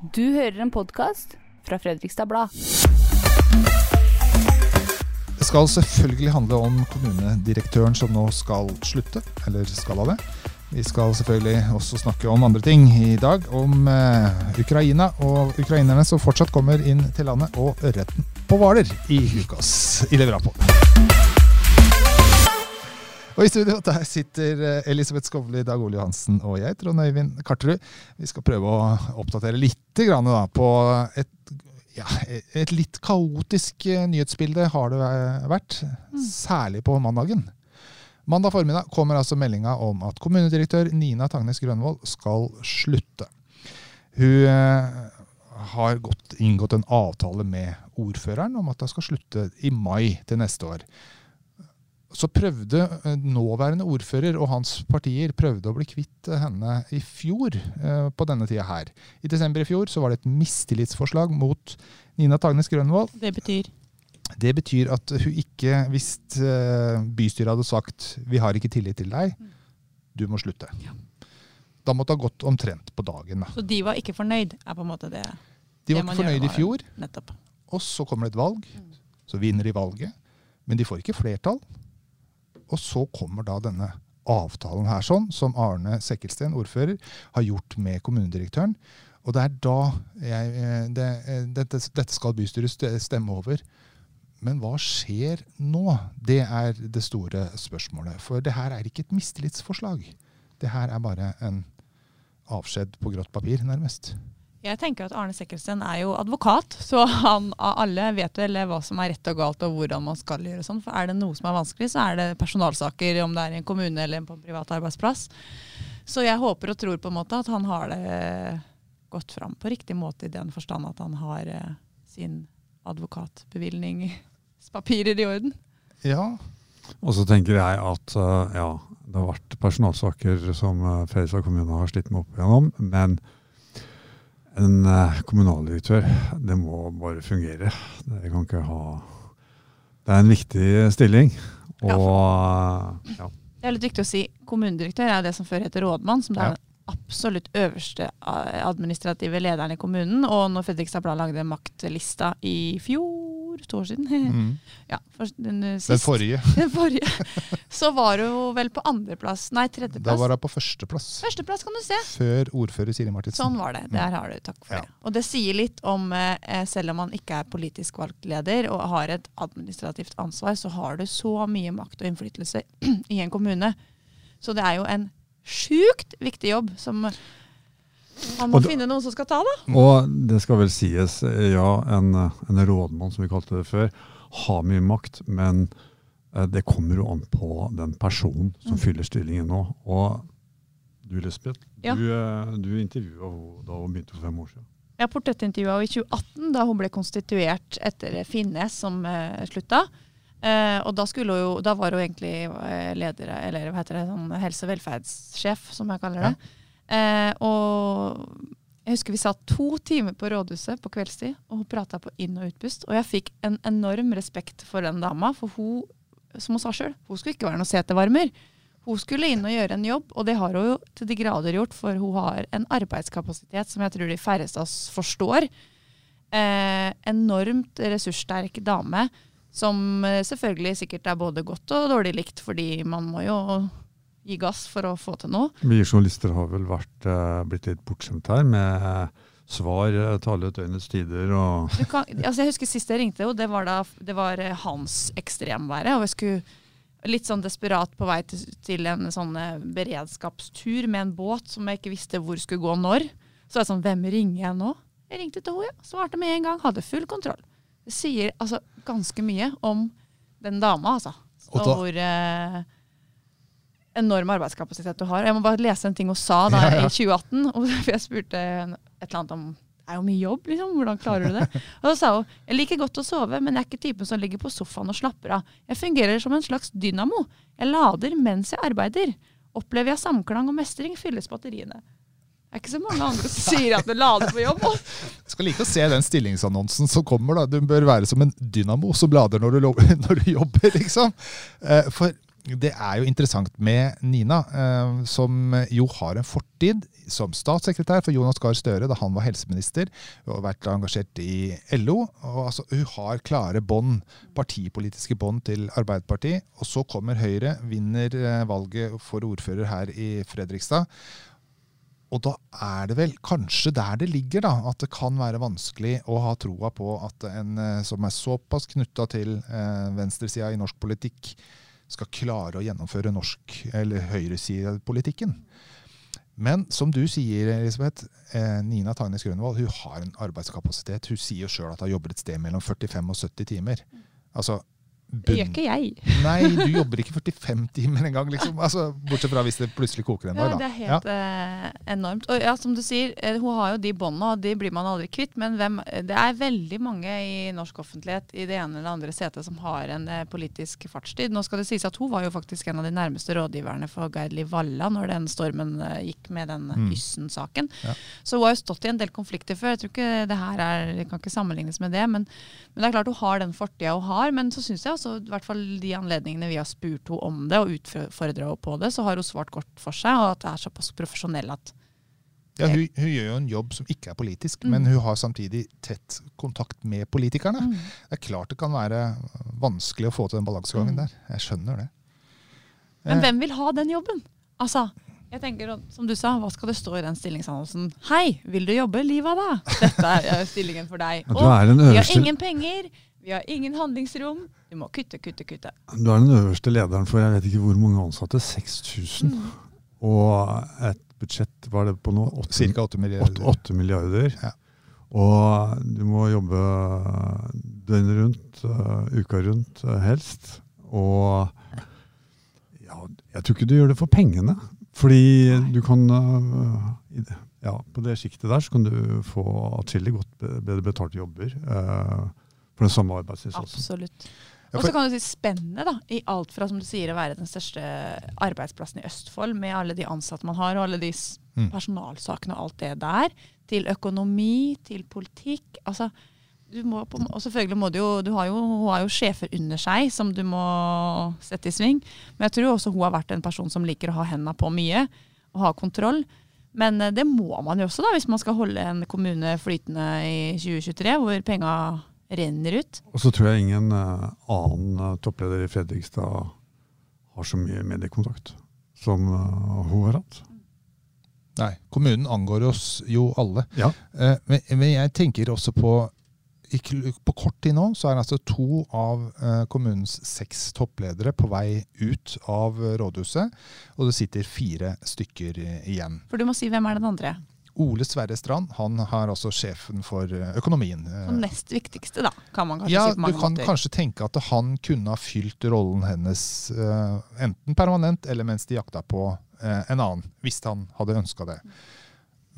Du hører en podkast fra Fredrikstad Blad. Det skal selvfølgelig handle om kommunedirektøren som nå skal slutte, eller skal ha det. Vi skal selvfølgelig også snakke om andre ting i dag. Om eh, Ukraina og ukrainerne som fortsatt kommer inn til landet, og ørreten på Hvaler i ukas i Leverapol. Og I studio der sitter eh, Elisabeth Skovli, Dag Ole Johansen og jeg, Trond Øyvind Karterud. Vi skal prøve å oppdatere litt da, på et, ja, et litt kaotisk eh, nyhetsbilde har det vært. Særlig på mandagen. Mandag formiddag kommer altså meldinga om at kommunedirektør Nina Tangnes Grønvoll skal slutte. Hun eh, har gått, inngått en avtale med ordføreren om at hun skal slutte i mai til neste år. Så prøvde eh, nåværende ordfører og hans partier prøvde å bli kvitt henne i fjor eh, på denne tida her. I desember i fjor så var det et mistillitsforslag mot Nina Tagnes Grønvold. Det betyr Det betyr at hun ikke, hvis eh, bystyret hadde sagt vi har ikke tillit til deg, du må slutte. Ja. Da måtte det ha gått omtrent på dagen. Så de var ikke fornøyd, er på en måte det. De var ikke fornøyd i fjor, Nettopp. og så kommer det et valg. Så vinner de valget, men de får ikke flertall. Og så kommer da denne avtalen her sånn, som Arne Sekkelsten, ordfører, har gjort med kommunedirektøren. Og det er da jeg, eh, det, eh, dette, dette skal bystyret stemme over. Men hva skjer nå? Det er det store spørsmålet. For det her er ikke et mistillitsforslag. Det her er bare en avskjed på grått papir, nærmest. Jeg tenker at Arne Sekkelsen er jo advokat, så han av alle vet vel hva som er rett og galt og hvordan man skal gjøre sånn. For er det noe som er vanskelig, så er det personalsaker, om det er i en kommune eller på en privat arbeidsplass. Så jeg håper og tror på en måte at han har det gått fram på riktig måte i den forstand at han har eh, sin advokatbevilgningspapirer i orden. Ja, Og så tenker jeg at eh, ja, det har vært personalsaker som uh, Fredrikstad kommune har slitt med opp igjennom, men en eh, kommunaldirektør, det må bare fungere. Det kan ikke ha Det er en viktig stilling. Og eh, ja. Det er litt viktig å si kommunedirektør er det som før heter rådmann, som det Ja. er den absolutt øverste eh, administrative lederen i kommunen. Og når Fredrikstad Blad lagde maktlista i fjor, to år siden, mm. ja, for den, sist, Den forrige. den forrige, så var hun vel på andreplass, nei tredjeplass. Da var hun på førsteplass. Førsteplass, kan du se. Før ordfører Siri Martinsen. Sånn var det. Der har du. Takk for Ja. det. Og det sier litt om, eh, selv om man ikke er politisk valgt leder og har et administrativt ansvar, så har du så mye makt og innflytelse i en kommune. Så det er jo en sjukt viktig jobb som man må Og finne noen som skal ta, da. Og det skal vel sies, eh, ja, en, en rådmann, som vi kalte det før, har mye makt, men eh, det kommer jo an på den personen som Mm. fyller stillingen nå. Og du, Lisbeth, Ja. du, eh, du intervjua henne da hun begynte for fem år siden. Jeg portrettintervjua henne i 2018, da hun ble konstituert etter Finnes, som eh, slutta. Eh, og da, jo, da var hun egentlig leder, eller hva heter det, sånn helse- og velferdssjef, som jeg kaller det. Eh, og jeg husker vi satt to timer på rådhuset på kveldstid, og hun prata på inn- og utpust. Og jeg fikk en enorm respekt for den dama, for hun, som hun sa sjøl, hun skulle ikke være noe setevarmer. Hun skulle inn og gjøre en jobb, og det har hun jo til de grader gjort, for hun har en arbeidskapasitet som jeg tror de færreste av oss forstår. Eh, enormt ressurssterk dame, som eh, selvfølgelig sikkert er både godt og dårlig likt, fordi man må jo gi gass for å få til noe. Vi journalister har vel vært, eh, blitt litt bortskjemt her med svar, til alle døgnets tider og Du kan, altså jeg husker Sist jeg ringte og det var da det var eh, hans ekstremværet. og jeg skulle Litt sånn desperat på vei til, til en sånn eh, beredskapstur med en båt som jeg ikke visste hvor skulle gå når. Så jeg sånn, hvem ringer jeg nå? Jeg ringte til henne, ja. Svarte med en gang. Hadde full kontroll. Det sier altså ganske mye om den dama, altså. Og Og hvor eh, enorm arbeidskapasitet du har. Jeg må bare lese en ting hun sa da Ja, ja. i 2018. Og jeg spurte et eller annet om det er jo mye jobb, liksom. Hvordan klarer du det? Og da sa hun jeg liker godt å sove, men jeg er ikke typen som ligger på sofaen og slapper av. Jeg fungerer som en slags dynamo. Jeg lader mens jeg arbeider. Opplever jeg samklang og mestring, fylles batteriene. Det er ikke så mange andre som sier at du lader på jobb. Jeg skal like å se den stillingsannonsen som kommer. da. Du bør være som en dynamo som lader når du, når du jobber, liksom. Eh, For det er jo interessant med Nina, eh, som jo har en fortid som statssekretær for Jonas Gahr Støre da han var helseminister. Hun har vært engasjert i LO. og altså, Hun har klare bånd, partipolitiske bånd til Arbeiderpartiet. Og så kommer Høyre, vinner eh, valget for ordfører her i Fredrikstad. Og da er det vel kanskje der det ligger, da, at det kan være vanskelig å ha troa på at en eh, som er såpass knytta til venstresida i norsk politikk, skal klare å gjennomføre norsk- eller høyresidepolitikken. Men som du sier, Elisabeth, eh, Nina Tagnes Grønvold hun har en arbeidskapasitet. Hun sier sjøl at hun jobber et sted mellom 45 og 70 timer. Altså, Det gjør ikke jeg. Nei, du jobber ikke 45 timer engang, liksom. Altså, bortsett fra hvis det plutselig koker en Ja, det er helt eh, enormt. Og ja, som du sier, eh, hun har jo de båndene, og de blir man aldri kvitt. Men hvem, det er veldig mange i norsk offentlighet i det ene eller andre setet som har en eh, politisk fartstid. Nå skal det sies at hun var jo faktisk en av de nærmeste rådgiverne for Geir Liv Valla når den stormen eh, gikk med den Mm. Yssen-saken. Ja. Så hun har jo stått i en del konflikter før. Jeg tror ikke det her er, det kan ikke sammenlignes med det. Men, men det er klart hun har den fortida hun har. Men så syns jeg også, i hvert fall de anledningene vi har spurt henne om det og utfordra henne på det, så har hun svart godt for seg, og at det er såpass profesjonell at Ja, hun, hun gjør jo en jobb som ikke er politisk, Mm. men hun har samtidig tett kontakt med politikerne. Det er klart det kan være vanskelig å få til den balansegangen Mm. der. Jeg skjønner det. Men Eh, hvem vil ha den jobben? Altså, jeg tenker, som du sa, Hva skal det stå i den stillingsannonsen? Hei, vil du jobbe livet av deg? Dette er stillingen for deg. Er vi har ingen penger, vi har ingen handlingsrom. Du må kutte, kutte, kutte. du er den øverste lederen for jeg vet ikke hvor mange ansatte. 6000. Mm. Og et budsjett var det på nå? 8, Cirka 8 milliarder. 8 milliarder. Ja. Og du må jobbe døgnet rundt, uh, uka rundt, uh, helst. Og ja, jeg tror ikke du gjør det for pengene. Fordi Nei. du kan uh, i det- ja, På det sjiktet der så kan du få atskillig godt bedre betalte jobber uh, for den samme arbeidsinnsatsen. Absolutt. Og så kan du si spennende, da. I alt fra som du sier, å være den største arbeidsplassen i Østfold, med alle de ansatte man har, og alle de Mm. personalsakene og alt det der, til økonomi, til politikk. Altså, du må og selvfølgelig må du jo Du har jo, hun har jo sjefer under seg som du må sette i sving. Men jeg tror også hun har vært en person som liker å ha hendene på mye og ha kontroll. Men eh, det må man jo også da, hvis man skal holde en kommune flytende i 2023, hvor penga renner ut. Og så tror jeg ingen eh, annen eh, toppleder i Fredrikstad har så mye mediekontakt som eh, hun har hatt. Nei, kommunen angår oss jo alle. Ja. Eh, Men, men jeg tenker også på På kort tid nå så er altså to av kommunens seks toppledere på vei ut av rådhuset. Og det sitter fire stykker igjen. For du må si hvem er den andre? Ole Sverre Strand han har altså sjefen for eh, økonomien. eh, Som nest viktigste, da, kan man kanskje ja, si på mange du kan måter. kanskje tenke at han kunne ha fylt rollen hennes eh, enten permanent eller mens de jakta på eh, en annen, hvis han hadde ønska det.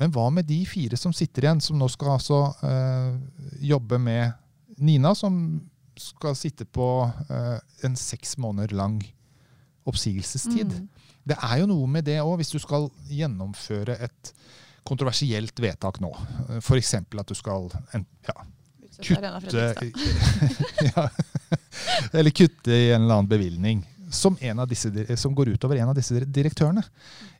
Men hva med de fire som sitter igjen, som nå skal altså eh, jobbe med Nina, som skal sitte på eh, en seks måneder lang oppsigelsestid? Mm. Det er jo noe med det òg, hvis du skal gjennomføre et kontroversielt vedtak nå. F.eks. at du skal en, ja, kutte ja. Eller kutte i en eller annen bevilgning. Som, en av disse, som går utover en av disse direktørene.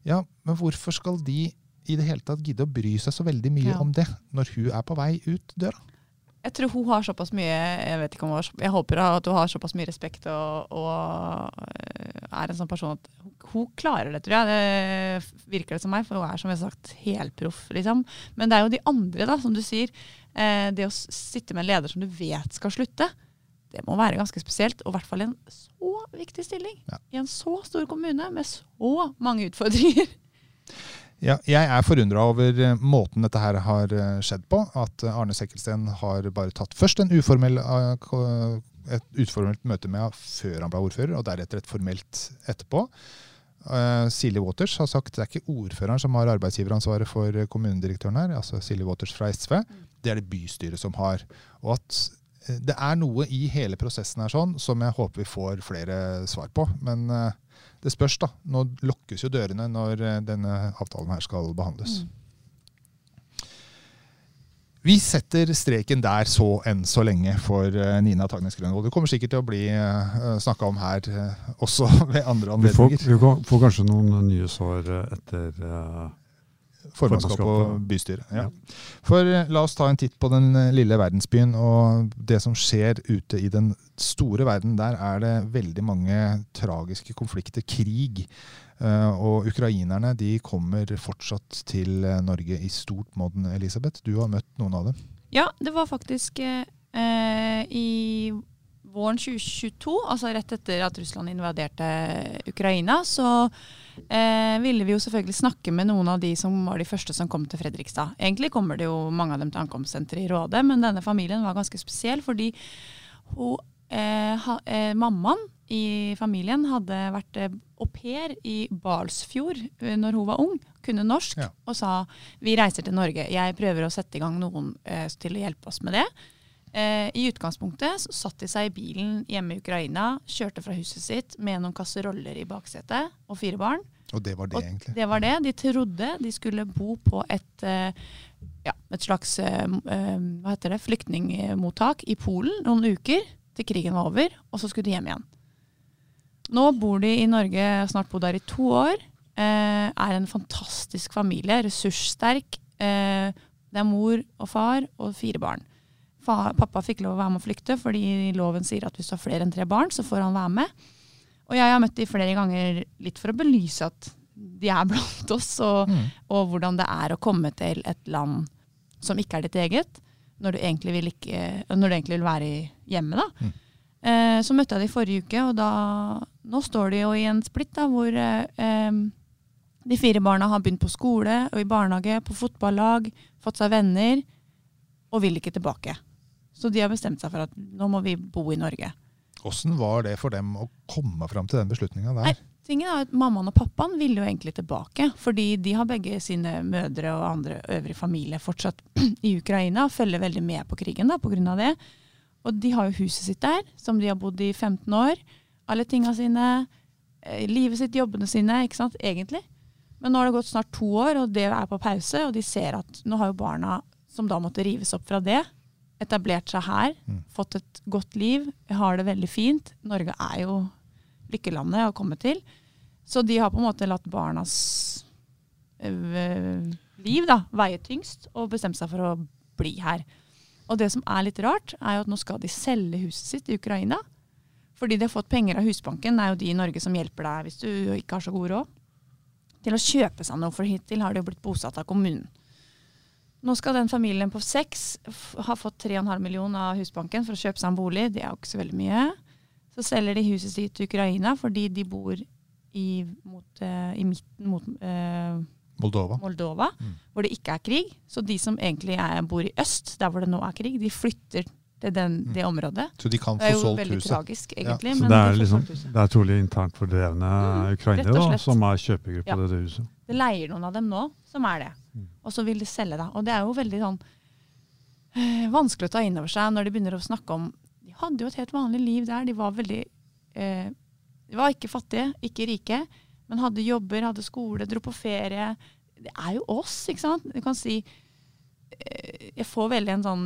Ja, Men hvorfor skal de i det hele tatt gidde å bry seg så veldig mye Ja. om det, når hun er på vei ut døra? Jeg tror hun har såpass mye Jeg vet ikke om hun har, jeg håper at hun har såpass mye respekt og, og øh, er en sånn person at hun, hun klarer det, tror jeg. Det virker det som meg, for hun er som jeg har sagt helproff, liksom. Men det er jo de andre, da, som du sier. Eh, det å sitte med en leder som du vet skal slutte, det må være ganske spesielt. Og i hvert fall i en så viktig stilling. Ja. I en så stor kommune med så mange utfordringer. Ja, jeg er forundra over eh, måten dette her har eh, skjedd på. At eh, Arne Sekkelsten har bare tatt først uformell, et uformelt møte med henne før han ble ordfører, og deretter et formelt etterpå. Uh, Silje Waters har sagt det er ikke ordføreren som har arbeidsgiveransvaret for kommunedirektøren her, altså Silje Waters fra SV. Det er det bystyret som har. Og at det er noe i hele prosessen her sånn som jeg håper vi får flere svar på. Men eh, det spørs, da. Nå lukkes jo dørene når eh, denne avtalen her skal behandles. Vi setter streken der så enn så lenge for eh, Nina Tagnes Grønvold. Det kommer sikkert til å bli uh, snakka om her eh, også ved andre Vi får, anledninger. vi får, kanskje noen nye svar eh, etter eh, Formannskap og bystyre. Ja. For eh, la oss ta en titt på den eh, lille verdensbyen og det som skjer ute i den store verden. Der er det veldig mange tragiske konflikter, krig. Eh, Og ukrainerne de kommer fortsatt til Norge i stort monn, Elisabeth. Du har møtt noen av dem. Ja, det var faktisk eh, i våren 2022, altså rett etter at Russland invaderte Ukraina, så eh, ville vi jo selvfølgelig snakke med noen av de som var de første som kom til Fredrikstad. Egentlig kommer det jo mange av dem til ankomstsenteret i Råde, men denne familien var ganske spesiell fordi hun, eh, ha, eh, mammaen i familien hadde vært eh, au pair i Balsfjord eh, når hun var ung, kunne norsk, Ja. og sa vi reiser til Norge. Jeg prøver å sette i gang noen eh, til å hjelpe oss med det. Eh, I utgangspunktet så satt de seg i bilen hjemme i Ukraina, kjørte fra huset sitt med noen kasseroller i baksetet og fire barn. Og det var det, Og egentlig. det var det. De trodde de skulle bo på et, eh, ja, et slags eh, eh, hva heter det, flyktningmottak i Polen noen uker til krigen var over, og så skulle de hjem igjen. Nå bor de i Norge, snart bodd her i to år. Er en fantastisk familie, ressurssterk. Det er mor og far og fire barn. Pappa fikk lov å være med å flykte, fordi loven sier at hvis du har flere enn tre barn, så får han være med. Og jeg har møtt de flere ganger litt for å belyse at de er blant oss, og, Mm. og hvordan det er å komme til et land som ikke er ditt eget, når du egentlig vil, ikke, når du egentlig vil være hjemme. Da. Mm. Eh, så møtte jeg de forrige uke, og da, nå står de jo i en splitt da, hvor eh, de fire barna har begynt på skole og i barnehage, på fotballag, fått seg venner, og vil ikke tilbake. Så de har bestemt seg for at nå må vi bo i Norge. Åssen var det for dem å komme fram til den beslutninga der? Nei. Tingen er at Mammaen og pappaen ville jo egentlig tilbake, fordi de har begge sine mødre og andre øvrig familie fortsatt i Ukraina og følger veldig med på krigen da, av det. Og de har jo huset sitt der, som de har bodd i 15 år. Alle tinga sine, eh, livet sitt, jobbene sine, ikke sant, egentlig. Men nå har det gått snart to år, og det er på pause, og de ser at nå har jo barna, som da måtte rives opp fra det, etablert seg her, Mm. fått et godt liv, har det veldig fint. Norge er jo lykkelandet å komme til. Så de har på en måte latt barnas øh, liv da, veie tyngst og bestemt seg for å bli her. Og det som er litt rart, er jo at nå skal de selge huset sitt i Ukraina. Fordi de har fått penger av Husbanken, det er jo de i Norge som hjelper deg hvis du ikke har så god råd, til å kjøpe seg noe, for hittil har de jo blitt bosatt av kommunen. Nå skal den familien på seks ha fått 3,5 millioner av Husbanken for å kjøpe seg en bolig. Det er jo ikke så veldig mye. Så selger de huset sitt til Ukraina fordi de bor i, mot, eh, i midten mot eh, Moldova. Moldova, Mm. hvor det ikke er krig. Så de som egentlig er, bor i øst, der hvor det nå er krig, de flytter til den, Mm. det området. Så de kan få solgt huset. Det er jo solgt veldig huset. tragisk, egentlig. Så men det er, liksom, det er trolig internt fordrevne Mm, ukrainere som er kjøpegruppe Ja. på dette huset. Det leier noen av dem nå, som er det. Og så vil de selge deg. Og det er jo veldig sånn øh, vanskelig å ta inn over seg når de begynner å snakke om De hadde jo et helt vanlig liv der. De var veldig øh, De var ikke fattige, ikke rike, men hadde jobber, hadde skole, dro på ferie. Det er jo oss, ikke sant? Du kan si øh, Jeg får veldig en sånn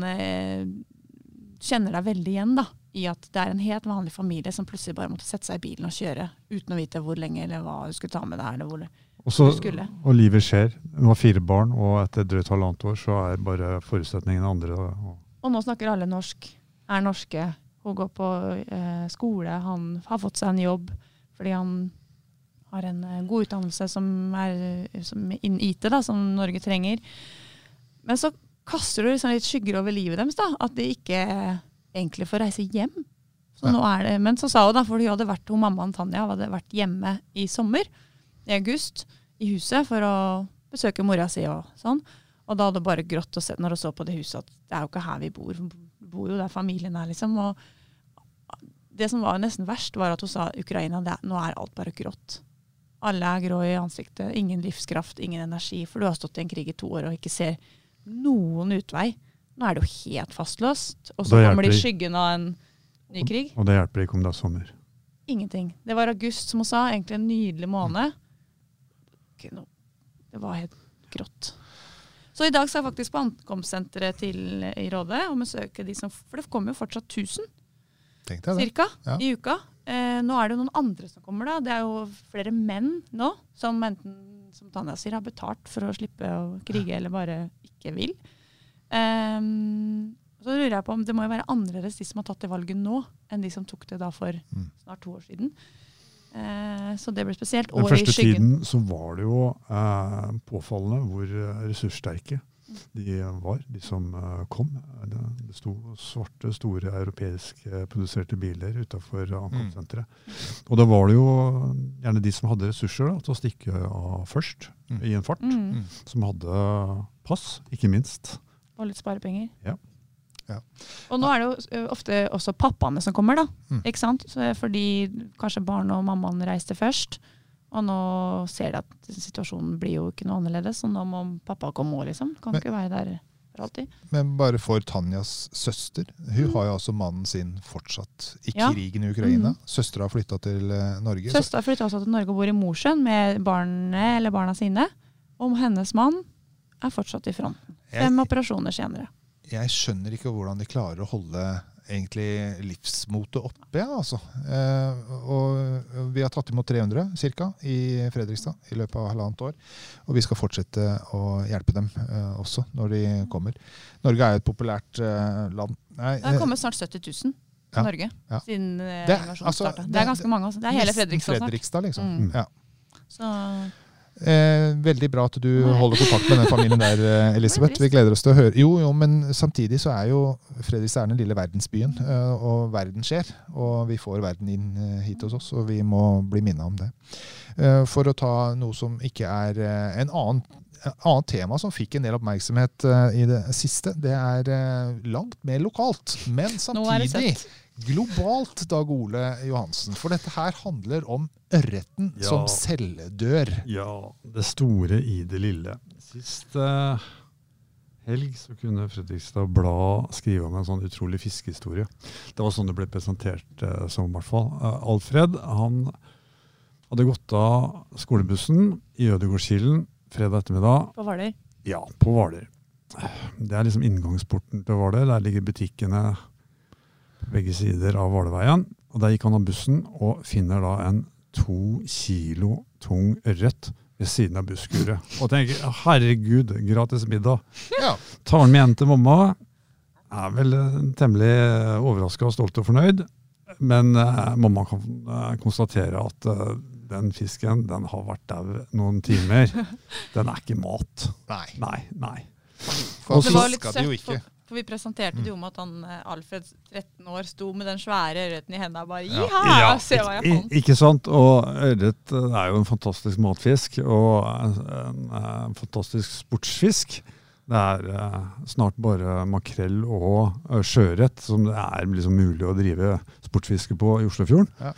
Kjenner deg veldig igjen da, i at det er en helt vanlig familie som plutselig bare måtte sette seg i bilen og kjøre uten å vite hvor lenge eller hva du skulle ta med deg. eller hvor det Og, Du skulle. og livet skjer. Hun har fire barn, og etter drøyt halvannet år så er bare forutsetningene andre. Og, Og nå snakker alle norsk, er norske. Hun går på eh, skole, han har fått seg en jobb fordi han har en eh, god utdannelse som er som innen IT, da, som Norge trenger. Men så kaster du liksom litt skygger over livet deres, da, at de ikke egentlig får reise hjem. Så nå er det, men så sa hun da, for hun hadde vært, hun mammaen Tanja hadde vært hjemme i sommer, i august, i huset for å besøke mora si og sånn. Og da hadde hun bare grått og sett når hun så på det huset at det er jo ikke her vi bor. Vi bor jo der familien er, liksom. Og det som var nesten verst, var at hun sa Ukraina, det, nå er alt bare grått. Alle er grå i ansiktet. Ingen livskraft, ingen energi. For du har stått i en krig i to år og ikke ser noen utvei. Nå er det jo helt fastlåst. Og så kommer de i skyggen av en ny krig. og det hjelper ikke om det er sommer. Ingenting. Det var august, som hun sa. Egentlig en nydelig måned. Ikke noe- Det var helt grått. Så i dag skal jeg faktisk på ankomstsenteret til i Råde og besøke de som For det kommer jo fortsatt 1000 Tenk cirka, Ja. i uka. Eh, nå er det jo noen andre som kommer, da. Det er jo flere menn nå som enten, som Tanja sier, har betalt for å slippe å krige, eller bare ikke vil. Ehm, så lurer jeg på om det må jo være annerledes de som har tatt det valget nå, enn de som tok det da for Mm. snart to år siden. Eh, så det ble spesielt. Den første tiden så var det jo eh, påfallende hvor eh, ressurssterke de var, de som eh, kom. Det, det sto svarte, store europeisk eh, produserte biler utafor ankomstsenteret. Og da var det jo gjerne de som hadde ressurser da, til å stikke av først, Mm. i en fart. Mm, Mm. Som hadde pass, ikke minst. og litt sparepenger. Ja. Ja. Og nå er det jo ofte også pappaene som kommer, da. Mm. Ikke sant? Så, fordi kanskje barn og mammaen reiste først. Og nå ser de at situasjonen blir jo ikke noe annerledes, så nå må pappa komme òg, liksom. Kan Men- ikke være der for alltid. Men bare for Tanjas søster. Hun har jo altså mannen sin fortsatt i Mm. Ja. krigen i Ukraina. Mm. Søstera har flytta til eh, Norge. Søstera flytta også til Norge og bor i Mosjøen med barnet eller barna sine. Og hennes mann er fortsatt i fronten. Fem Jeg, operasjoner senere. Jeg skjønner ikke hvordan de klarer å holde egentlig livsmotet oppe. Ja, altså. eh, og vi har tatt imot 300 ca. i Fredrikstad i løpet av halvannet år. Og vi skal fortsette å hjelpe dem eh, også når de kommer. Norge er jo et populært eh, land. Nei, Det har kommet snart 70 000 til Ja, Norge ja. siden invasjonen altså, starta. Det er ganske mange. Altså. Det er hele Fredrikstad. Fredrikstad liksom. Mm. Ja. Så Eh, veldig bra at du holder kontakt med den familien der, eh, Elisabeth. Vi gleder oss til å høre. Jo, jo, men samtidig så er jo Fredrikstad den lille verdensbyen, eh, og verden skjer. Og vi får verden inn eh, hit hos oss, og vi må bli minnet om det. For å ta noe som ikke er en annen et annet tema som fikk en del oppmerksomhet i det siste, det er langt mer lokalt, men samtidig. Globalt, Dag Ole Johansen. For dette her handler om ørreten Ja. som celledør. Ja, det store i det lille. Sist eh, helg så kunne Fredrikstad Blad skrive om en sånn utrolig fiskehistorie. Det var sånn det ble presentert eh, som, i hvert fall. Eh, Alfred han hadde gått av skolebussen i Ødegårdskilen fredag ettermiddag. På Hvaler. Ja, på Hvaler. Det er liksom inngangsporten til Hvaler. Der ligger butikkene begge sider av Hvalveien. Og Der gikk han av bussen og finner da en to kilo tung ørret ved siden av busskuret. Og tenker herregud, gratis middag. Ja. Tar den med hjem til mamma. Er vel eh, temmelig overraska og stolt og fornøyd. Men eh, mamma kan eh, konstatere at eh, den fisken den har vært dau noen timer. Den er ikke mat. Nei. Nei, nei. For Også, Det var litt søtt. For, vi presenterte det jo med at han eh, Alfred, 13 år, sto med den svære ørreten i hendene og bare Ja. Jiha, se hva jeg fant. Ikke sant? Og ørret eh, er jo en fantastisk matfisk, og en, en, en fantastisk sportsfisk. Det er eh, snart bare makrell og eh, sjøørret som det er liksom mulig å drive sportsfiske på i Oslofjorden. Ja.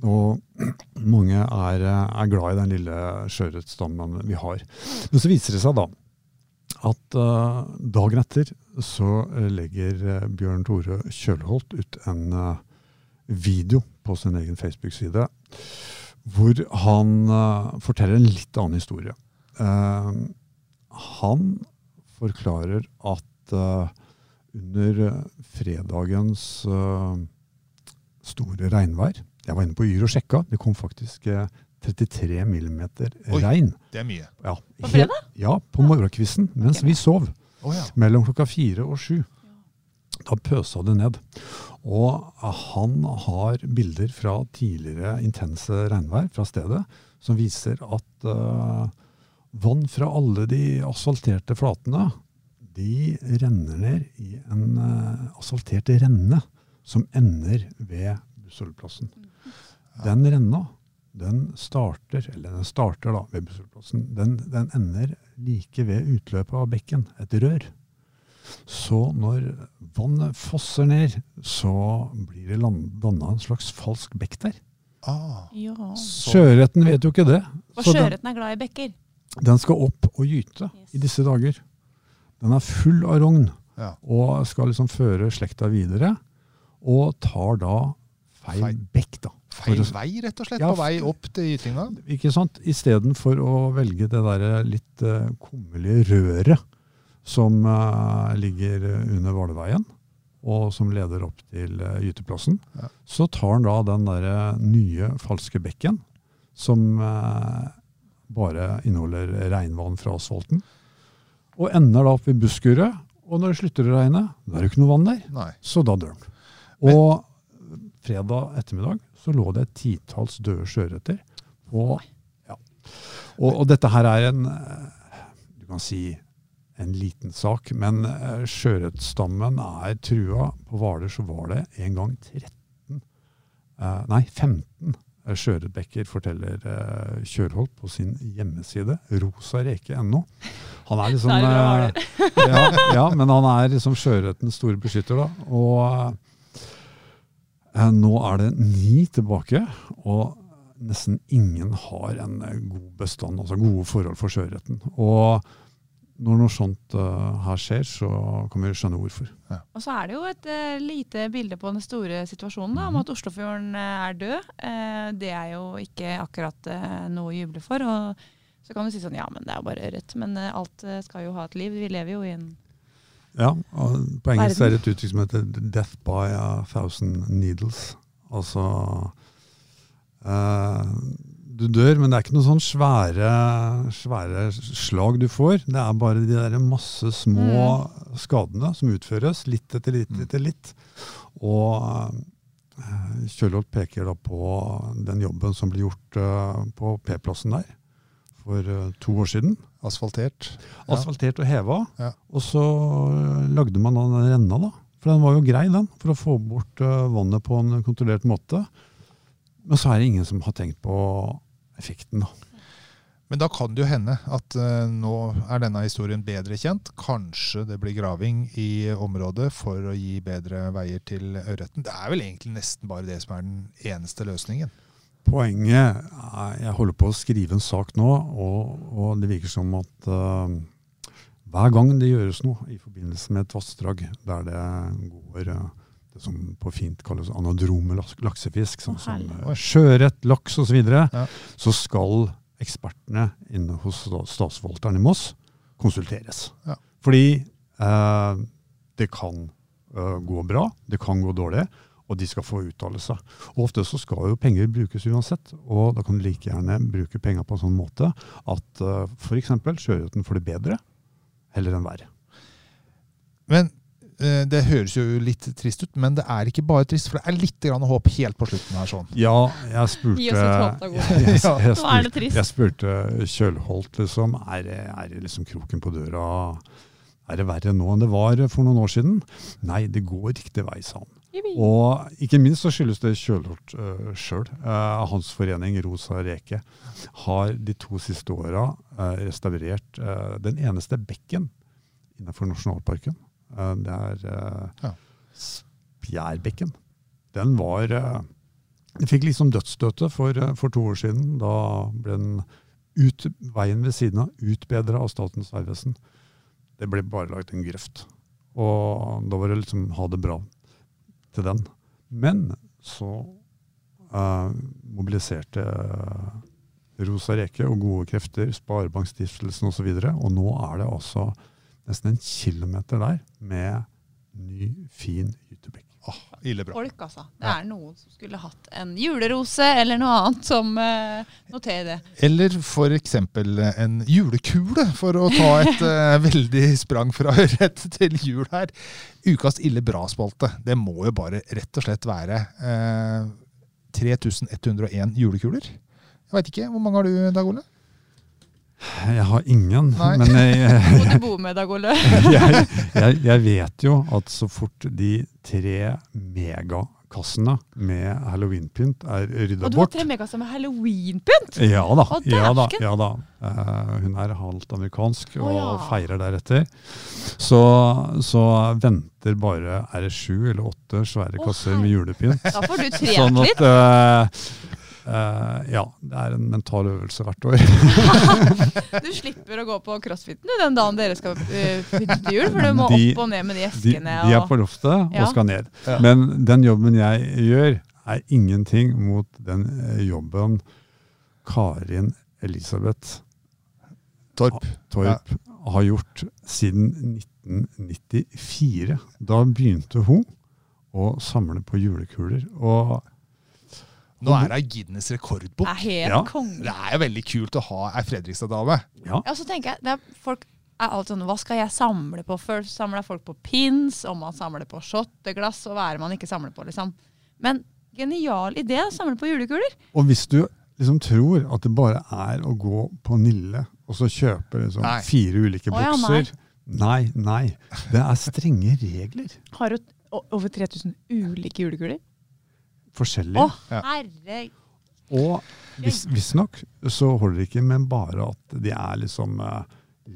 Og mange er, eh, er glad i den lille sjøørretstammen vi har. Men så viser det seg da at eh, dagen etter så eh, legger eh, Bjørn Tore Kjølholt ut en video på sin egen Facebook-side hvor han forteller en litt annen historie. Han forklarer at under fredagens store regnvær Jeg var inne på Yr og sjekka. Det kom faktisk 33 millimeter Oi. regn. Det er mye. Ja, På fredag? Ja, på morgenkvisten mens vi sov. Oh, ja. Mellom klokka fire og sju. Da pøsa det ned. Og han har bilder fra tidligere intense regnvær fra stedet som viser at uh, vann fra alle de asfalterte flatene de renner ned i en uh, asfaltert renne som ender ved bussholdeplassen. Den renna den starter, eller den starter da ved Busselplassen. den, den ender like ved utløpet av bekken, et rør. Så når vannet fosser ned, så blir det danna en slags falsk bekk der. Ah, Ja. Sjøørreten vet jo ikke det. Og sjøørreten er glad i bekker. den skal opp og gyte Yes. i disse dager. Den er full av rogn ja. og skal liksom føre slekta videre. Og tar da feil Feil. bekk, da. Feil vei, rett og slett, Ja, på vei opp til ytinga? Ikke sant? Istedenfor å velge det der litt uh, kummerlige røret som uh, ligger under Hvalveien, og som leder opp til uh, gyteplassen. Ja. Så tar han da den der eh, nye falske bekken, som uh, bare inneholder regnvann fra asfalten, og ender da opp i busskuret. Og når det slutter å regne, da er det ikke noe vann der. Nei. Så da dør den. Og fredag ettermiddag så lå det et titalls døde sjøørreter ja. og, og dette her er en eh, Du kan si en liten sak, men eh, sjøørretstammen er trua. På Hvaler så var det en gang 13 eh, Nei, 15 eh, sjøørretbekker, forteller eh, Kjørholt på sin hjemmeside. Rosareke.no. Han er liksom eh, ja, ja, men han er liksom sjøørretens store beskytter, da. Og nå er det ni tilbake, og nesten ingen har en eh, god bestand, altså gode forhold for sjøørreten. Og når noe sånt uh, her skjer, så kan vi skjønne hvorfor. Og så er det jo et uh, lite bilde på den store situasjonen da, om Mhm. at Oslofjorden uh, er død. Eh, det er jo ikke akkurat eh, noe å juble for. Og så kan du si sånn ja, men det er jo bare ørret. Men eh, alt eh, skal jo ha et liv. Vi lever jo i en Ja, og På engelsk Verden. er det et uttrykk som heter 'death by a thousand needles'. Altså eh, Du dør, men det er ikke noen sånn svære, svære slag du får. Det er bare de der masse små skadene som utføres, litt etter litt Mm. etter litt. Og eh, Kjølholt peker da på den jobben som blir gjort eh, på P-plassen der for eh, to år siden. Asfaltert. Asfaltert og heva. Ja. Og så øh, lagde man den renna, da. For den var jo grei, den, for å få bort øh, vannet på en kontrollert måte. Men så er det ingen som har tenkt på effekten, da. Men da kan det jo hende at eh, nå er denne historien bedre kjent. Kanskje det blir graving i området for å gi bedre veier til ørreten. Det er vel egentlig nesten bare det som er den eneste løsningen. Poenget Jeg holder på å skrive en sak nå, og, og det virker som at uh, hver gang det gjøres noe i forbindelse med et vassdrag der det går uh, det som på fint kalles anadrome laksefisk, sånn som øh, sjøørret, laks osv., Ja. så skal ekspertene inne hos sta- statsforvalteren i Moss konsulteres. Ja. Fordi eh, det kan gå bra, det kan gå dårlig, og de skal få uttale seg. Og ofte så skal jo penger brukes uansett, og da kan du like gjerne bruke penger på en sånn måte at uh, f.eks. sjøørreten får det bedre heller enn verre. Men eh, det høres jo litt trist ut, men det er ikke bare trist, for det er litt grann håp helt på slutten her. sånn. Ja, jeg spurte jeg, jeg, er spurte, trist. jeg spurte Kjølholt, liksom, er, det- er det liksom kroken på døra Er det verre nå enn det var for noen år siden? Nei, det går riktig vei, sa han. Og ikke minst så skyldes det Kjølort uh, sjøl. hans forening Rosa Reke har de to siste åra uh, restaurert uh, den eneste bekken innenfor nasjonalparken. Eh, det er uh, Ja. Spjærbekken. Den var uh, Den fikk liksom dødsstøtet for, eh, for to år siden. Da ble den ut, veien ved siden av utbedra av Statens vegvesen. Det ble bare lagt en grøft. Og da var det liksom ha det bra til den. Men så uh, mobiliserte eh, Rosa Reke og gode krefter, Sparebankstiftelsen osv. Og, så og nå er det altså nesten en kilometer der med ny, fin gytebekk. Åh, ille bra. Folk, altså. Det er noen som skulle hatt en julerose eller noe annet som uh, noterer det. Eller for eksempel en julekule, for å ta et eh, veldig sprang fra ørret til jul her. Ukas ille bra-spalte. Det må jo bare rett og slett være eh, 3101 julekuler. Jeg veit ikke. Hvor mange har du, Dag Ole? Jeg har ingen, Nei. men jeg, Må du bo med, deg, Ole? jeg, jeg, jeg vet jo at så fort de tre megakassene med halloweenpynt er rydda Og du har tre megakasser med halloweenpynt! Ja da. Å, ja da, ja da. Uh, hun er halvt amerikansk og Å, ja. feirer deretter. Så, så venter bare er det sju eller åtte svære Å, kasser med julepynt. Da får du trent Sånn at eh, eh, Ja, det er en mental øvelse hvert år. Du slipper å gå på crossfiten du, den dagen dere skal uh, til jul, for du må De- opp og ned med de De, eskene. de er på loftet Ja. og skal ned. Ja. Men den jobben jeg gjør, er ingenting mot den eh, jobben Karin Elisabeth Torp. Torp har gjort siden 1994. Da begynte hun å samle på julekuler. Og Nå er det Guinness rekordbok. er helt Ja. konge. Det er jo veldig kult å ha ei Fredrikstad-dame. ja, Ja, så tenker jeg, det er, folk er alltid sånn, hva skal jeg samle på? Før samler folk på pins, og man samler på shotteglass, og hva er det man ikke samler på, liksom. Men genial idé å samle på julekuler. og hvis du liksom tror at det bare er å gå på Nille og så kjøpe liksom Nei. fire ulike Å ja, nei. Nei, nei. Det er strenge regler. Har du over 3000 ulike julekuler? Forskjellige. Å, Ja. herre... Og vis- visstnok så holder det ikke med bare at de er liksom eh,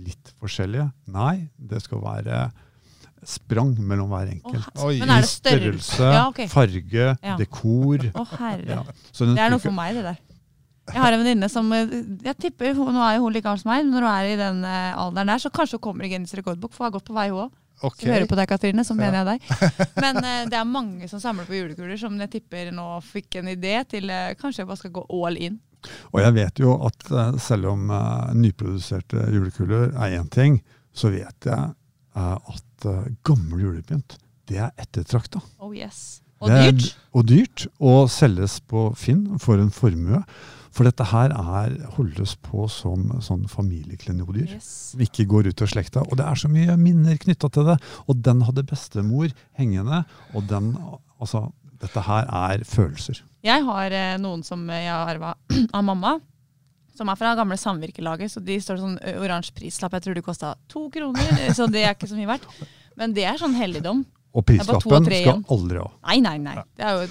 litt forskjellige. Nei, det skal være sprang mellom hver enkelt. Oh, Oi. Men det I størrelse? Ja, okay. farge, Ja. dekor. Å, herre. Ja. Så den Det er noe for meg, det der. Jeg har en venninne som eh, jeg tipper, Nå er jo hun like gammel som meg. Når hun er i den eh, alderen der, så kanskje hun kommer i Guinness rekordbok, for hun har gått på vei, hun òg. Ok. Som hører på deg, Katrine, så mener jeg deg. Men uh, det er mange som samler på julekuler, som jeg tipper nå fikk en idé til uh, kanskje jeg bare skal gå all in. Og jeg vet jo at uh, selv om nyproduserte julekuler er én ting, så vet jeg at gammel julepynt, det er ettertrakta. Oh yes. Og dyrt. er dyrt. Og dyrt, og selges på Finn for en formue. For dette her er, holdes på som sånn familieklenodier. Yes. Som ikke går ut av slekta. Og det er så mye minner knytta til det. Og den hadde bestemor hengende. Og den Altså, dette her er følelser. Jeg har eh, noen som jeg har arva av mamma. Som er fra gamle samvirkelaget, så de står sånn oransje prislapp. Jeg tror det kosta to kroner, eh, så det er ikke så mye verdt. Men det er sånn helligdom. Og prislappen og skal aldri ha. Nei, nei, nei. Det er jo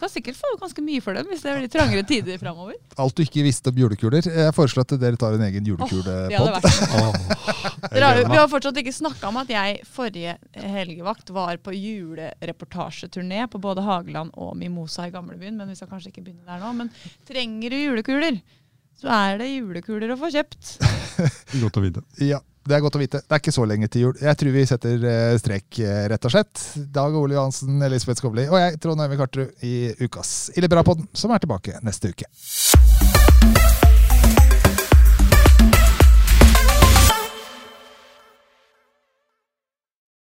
kan sikkert få ganske mye for dem hvis det blir trangere tider framover. Alt du ikke visste om julekuler. Jeg foreslår at dere tar en egen julekulepod. jo- vi har fortsatt ikke snakka om at jeg forrige helgevakt var på julereportasjeturné på både Hageland og Mimosa i gamlebyen. Men vi skal kanskje ikke begynne der nå. Men trenger du julekuler, så er det julekuler å få kjøpt. Godt å vite. Ja, det er godt å vite. Det er ikke så lenge til jul. Jeg tror vi setter eh, strek, eh, rett og slett. Dag Ole Johansen, Elisabeth Skovli og jeg, Trond Øyvind Karterud, i Ukas Ille Bra-podden, som er tilbake neste uke.